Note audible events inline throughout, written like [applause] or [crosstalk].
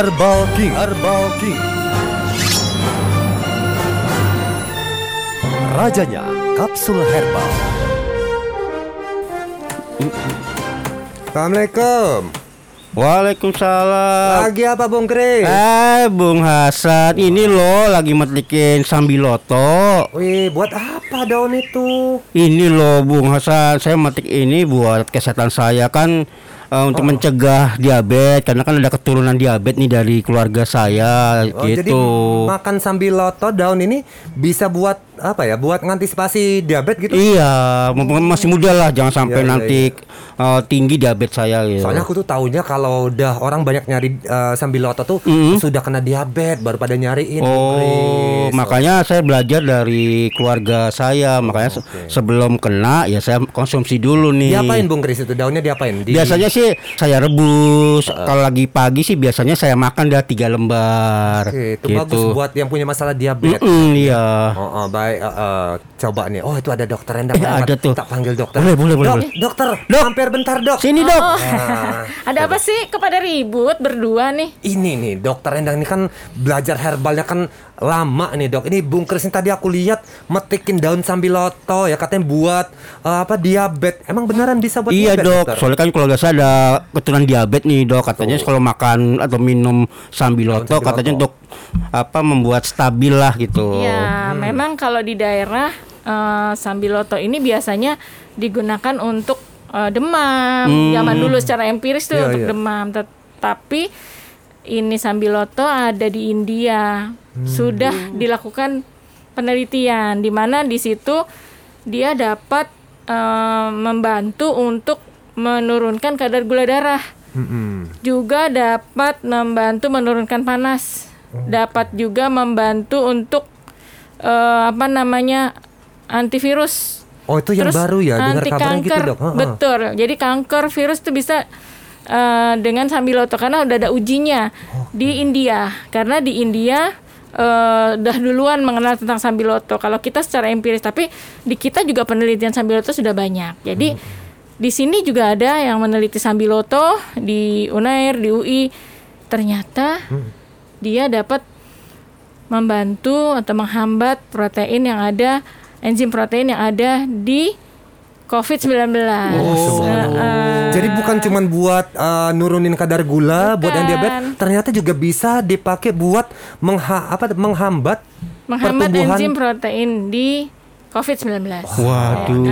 Herbal King Herbal King Rajanya Kapsul Herbal Assalamualaikum. Waalaikumsalam. Lagi apa Bung Kris? Eh, Bung Hasan, ini loh lagi metikin sambiloto. Wih, buat apa daun itu? Ini loh, Bung Hasan, saya metik ini buat kesehatan saya kan eh, untuk mencegah diabetes karena kan ada keturunan diabetes nih dari keluarga saya Oh, jadi gitu. makan sambil loto daun ini bisa buat apa ya? Buat ngantisipasi diabetes gitu? Iya, mumpung masih muda lah, jangan sampai Iya, iya, nanti eh, tinggi diabetes saya gitu. Soalnya aku tuh taunya kalau udah orang banyak nyari eh, sambil loto tuh sudah kena diabetes baru pada nyariin. Oh, Kris. makanya saya belajar dari keluarga saya. Makanya se- sebelum kena ya saya konsumsi dulu nih. Diapain Bung Kris itu? Daunnya diapain? Di- Biasanya sih saya rebus. Kalau lagi pagi sih biasanya saya makan dah tiga lembar. Oke, itu gitu. bagus buat yang punya masalah diabetes. Mm-mm, iya. Oh, oh, baik. eh, eh, coba nih. Oh, itu ada dokter Endang. Eh, ada tuh. Tak panggil dokter. Boleh, boleh, boleh, Dok, boleh. Dokter, Dok. hampir bentar dok. Sini dok. Ah, [laughs] Ada apa sih kepada ribut berdua nih? ini nih dokter Endang ini kan belajar herbalnya kan lama nih dok. Ini Bung Kris ini tadi aku lihat metikin daun sambiloto ya katanya buat eh, apa diabetes. Emang beneran bisa buat Iya diabetes, dok, dokter? soalnya kan keluarga saya ada keturunan diabetes nih dok. Katanya kalau makan atau minum sambiloto, Sambiloto. katanya untuk apa membuat stabil lah gitu. Ya, memang kalau di daerah eh, sambiloto ini biasanya digunakan untuk eh, demam. Zaman dulu secara empiris tuh Iya, untuk iya. demam. Tetapi ini sambiloto ada di India. Sudah dilakukan penelitian di mana di situ dia dapat eh, membantu untuk menurunkan kadar gula darah. Mm-mm. juga dapat membantu menurunkan panas, dapat juga membantu untuk eh, apa namanya antivirus. Oh itu yang baru ya dengar anti gitu kanker, dok. Ha-ha. betul. Jadi kanker virus itu bisa eh, dengan sambiloto karena udah ada ujinya di India. Karena di India udah duluan mengenal tentang sambiloto. Kalau kita secara empiris, tapi di kita juga penelitian sambiloto sudah banyak. Jadi di sini juga ada yang meneliti sambiloto di Unair, di UI. Ternyata dia dapat membantu atau menghambat protein yang ada enzim protein yang ada di COVID-19. Oh. Heeh. Jadi bukan cuman buat eh, nurunin kadar gula buat yang Bukan. diabetes, ternyata juga bisa dipakai buat mengha apa menghambat menghambat pertumbuhan enzim protein di COVID-19. Waduh,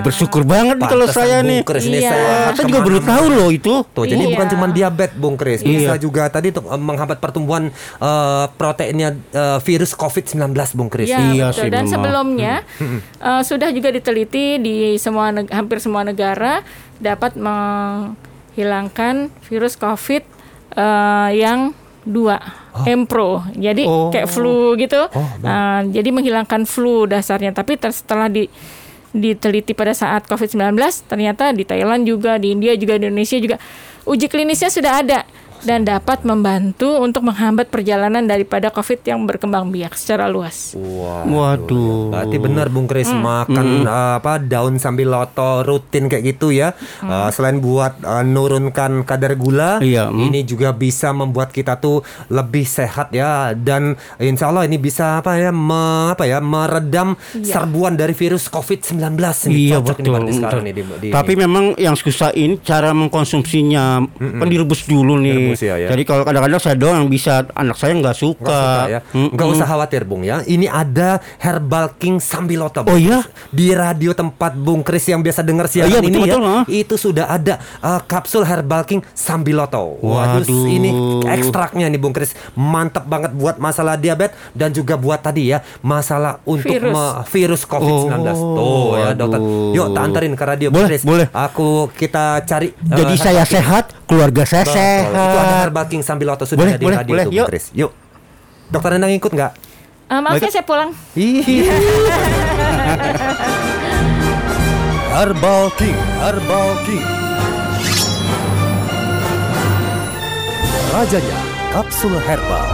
bersyukur banget nih kalau saya Bung nih. Kris ini Iya. sehat Saya juga baru tahu loh itu. Tuh, jadi Iya. bukan cuma diabetes, Bung Kris. Bisa Iya. juga tadi untuk eh, menghambat pertumbuhan eh, proteinnya eh, virus COVID-19, Bung Kris. Ya, Iya betul. sih, Dan memang. sebelumnya eh, sudah juga diteliti di semua hampir semua negara dapat menghilangkan virus COVID eh, yang dua, Empro. Jadi Oh. kayak flu gitu. Oh, Eh, jadi menghilangkan flu dasarnya. Tapi setelah di diteliti pada saat COVID-19 ternyata di Thailand juga, di India juga, di Indonesia juga uji klinisnya sudah ada dan dapat membantu untuk menghambat perjalanan daripada COVID yang berkembang biak secara luas. Wah. Waduh. Berarti benar Bung Kris makan eh, apa daun sambil loto rutin kayak gitu ya. Eh, selain buat eh, nurunkan kadar gula, Iya, mm. ini juga bisa membuat kita tuh lebih sehat ya dan insya Allah ini bisa apa ya me- apa ya meredam serbuan dari virus COVID-19 ini Iya cocok ini betul. berarti sekarang betul. nih di, di- Tapi memang yang susah ini cara mengkonsumsinya kan direbus dulu nih. Direbus ya, ya. Jadi kalau kadang-kadang saya doang yang bisa, anak saya nggak suka. Nggak suka ya. Mm-mm. Nggak usah khawatir Bung ya. Ini ada Herbal King Sambiloto. Bung. Oh, iya? Di radio tempat Bung Kris yang biasa dengar siaran iya, ini betul, ya. betul. Itu sudah ada uh, kapsul Herbal King Sambiloto. Waduh, Waduh. ini ekstraknya nih Bung Kris. Mantap banget buat masalah diabetes dan juga buat tadi ya masalah untuk Virus. me- virus COVID-19. Oh, Tuh ya dokter. Yuk tak anterin ke radio Bung Boleh, Kris. boleh. Aku kita cari uh, Jadi saya Herbal King. sehat, keluarga saya Betul. sehat. Itu ada Herbal King Sambiloto sudah Boleh, ada di boleh, radio boleh. tuh, Bung Yuk. Kris. Yuk. Dokter Endang ikut nggak? Eh, maaf ya saya pulang. [laughs] Herbal King Herbal King Rajanya Kapsul Herbal